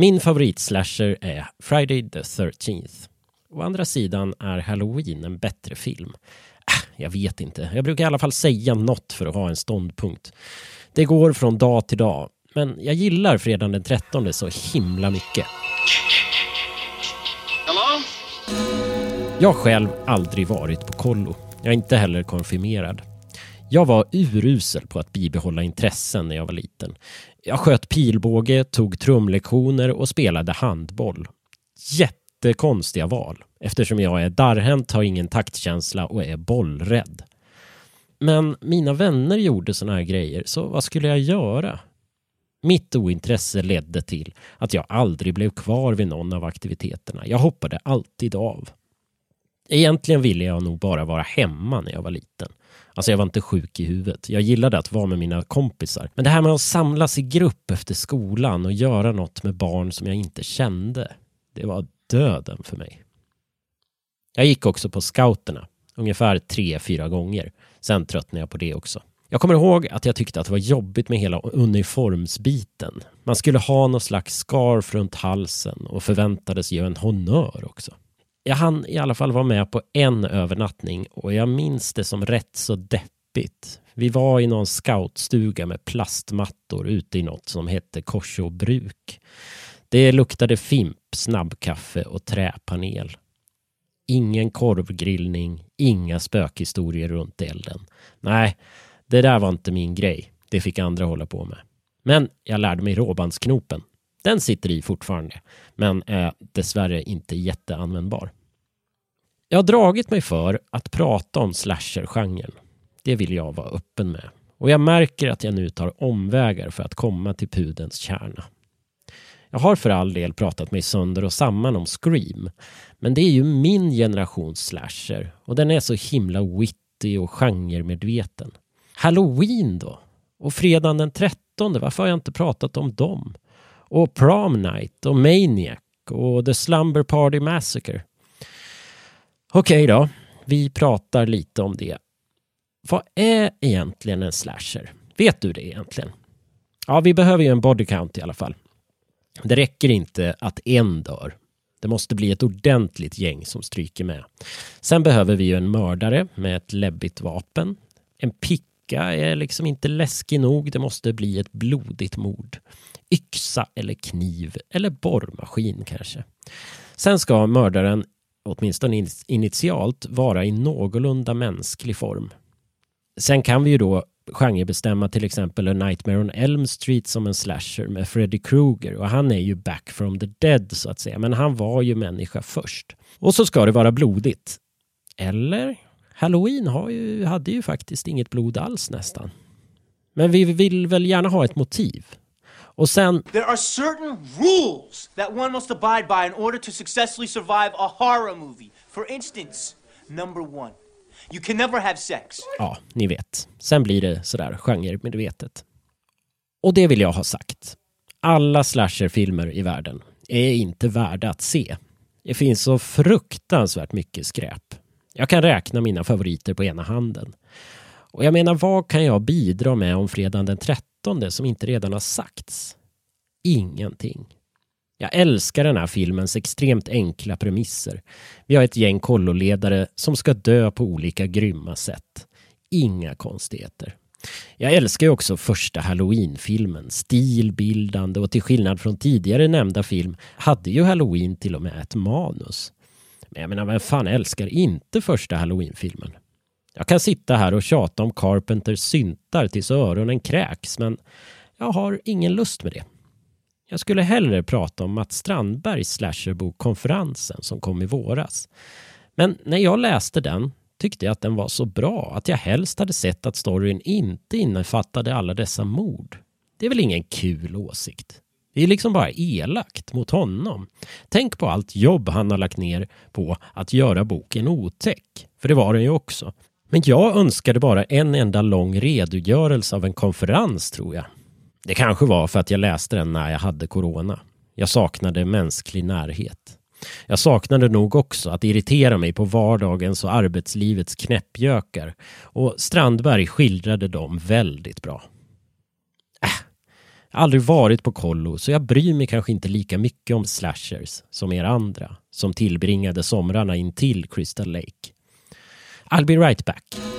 Min favoritslasher är Friday the 13th. Å andra sidan är Halloween en bättre film. Äh, jag vet inte. Jag brukar i alla fall säga något för att ha en ståndpunkt. Det går från dag till dag. Men jag gillar fredagen den 13 så himla mycket. Hello? Jag själv aldrig varit på kollo. Jag är inte heller konfirmerad. Jag var urusel på att bibehålla intressen när jag var liten. Jag sköt pilbåge, tog trumlektioner och spelade handboll. Jättekonstiga val eftersom jag är darrhänt, har ingen taktkänsla och är bollrädd. Men mina vänner gjorde såna här grejer, så vad skulle jag göra? Mitt ointresse ledde till att jag aldrig blev kvar vid någon av aktiviteterna. Jag hoppade alltid av. Egentligen ville jag nog bara vara hemma när jag var liten. Alltså jag var inte sjuk i huvudet. Jag gillade att vara med mina kompisar. Men det här med att samlas i grupp efter skolan och göra något med barn som jag inte kände. Det var döden för mig. Jag gick också på scouterna. Ungefär tre, fyra gånger. Sen tröttnade jag på det också. Jag kommer ihåg att jag tyckte att det var jobbigt med hela uniformsbiten. Man skulle ha någon slags scarf runt halsen och förväntades göra en honnör också. Jag hann i alla fall vara med på en övernattning och jag minns det som rätt så deppigt. Vi var i någon scoutstuga med plastmattor ute i något som hette Korså bruk. Det luktade fimp, snabbkaffe och träpanel. Ingen korvgrillning, inga spökhistorier runt elden. Nej, det där var inte min grej. Det fick andra hålla på med. Men jag lärde mig råbandsknopen. Den sitter i fortfarande, men är dessvärre inte jätteanvändbar. Jag har dragit mig för att prata om slasher-genren. Det vill jag vara öppen med. Och jag märker att jag nu tar omvägar för att komma till pudens kärna. Jag har för all del pratat mig sönder och samman om Scream. Men det är ju min generations slasher och den är så himla witty och genremedveten. Halloween då? Och fredagen den 13, varför har jag inte pratat om dem? Och Prom Night och Maniac och The Slumber Party Massacre. Okej då, vi pratar lite om det. Vad är egentligen en slasher? Vet du det egentligen? Ja, vi behöver ju en body count i alla fall. Det räcker inte att en dör. Det måste bli ett ordentligt gäng som stryker med. Sen behöver vi ju en mördare med ett läbbigt vapen. En picka är liksom inte läskig nog. Det måste bli ett blodigt mord. Yxa eller kniv eller borrmaskin kanske. Sen ska mördaren, åtminstone initialt, vara i någorlunda mänsklig form. Sen kan vi ju då genrebestämma till exempel A Nightmare on Elm Street som en slasher med Freddy Krueger och han är ju back from the dead så att säga. Men han var ju människa först. Och så ska det vara blodigt. Eller? Halloween har ju, hade ju faktiskt inget blod alls nästan. Men vi vill väl gärna ha ett motiv. Och sen... There are certain rules that one must abide by in order to successfully survive a horror movie. For instance, number one. You can never have sex. Ja, ni vet. Sen blir det sådär genremedvetet. Och det vill jag ha sagt. Alla slasherfilmer i världen är inte värda att se. Det finns så fruktansvärt mycket skräp. Jag kan räkna mina favoriter på ena handen. Och jag menar, vad kan jag bidra med om fredagen den 13 som inte redan har sagts? Ingenting. Jag älskar den här filmens extremt enkla premisser. Vi har ett gäng kolloledare som ska dö på olika grymma sätt. Inga konstigheter. Jag älskar ju också första Halloween-filmen, stilbildande och till skillnad från tidigare nämnda film hade ju Halloween till och med ett manus. Men jag menar, vem fan älskar inte första Halloween-filmen? Jag kan sitta här och tjata om Carpenters syntar tills öronen kräks, men jag har ingen lust med det. Jag skulle hellre prata om Mats Strandbergs slasherbok Konferensen som kom i våras. Men när jag läste den tyckte jag att den var så bra att jag helst hade sett att storyn inte innefattade alla dessa mord. Det är väl ingen kul åsikt? Det är liksom bara elakt mot honom. Tänk på allt jobb han har lagt ner på att göra boken otäck. För det var den ju också. Men jag önskade bara en enda lång redogörelse av en konferens tror jag. Det kanske var för att jag läste den när jag hade corona. Jag saknade mänsklig närhet. Jag saknade nog också att irritera mig på vardagens och arbetslivets knäppjökar och Strandberg skildrade dem väldigt bra. Äh, Jag har aldrig varit på kollo så jag bryr mig kanske inte lika mycket om slashers som er andra som tillbringade somrarna in till Crystal Lake. I'll be right back.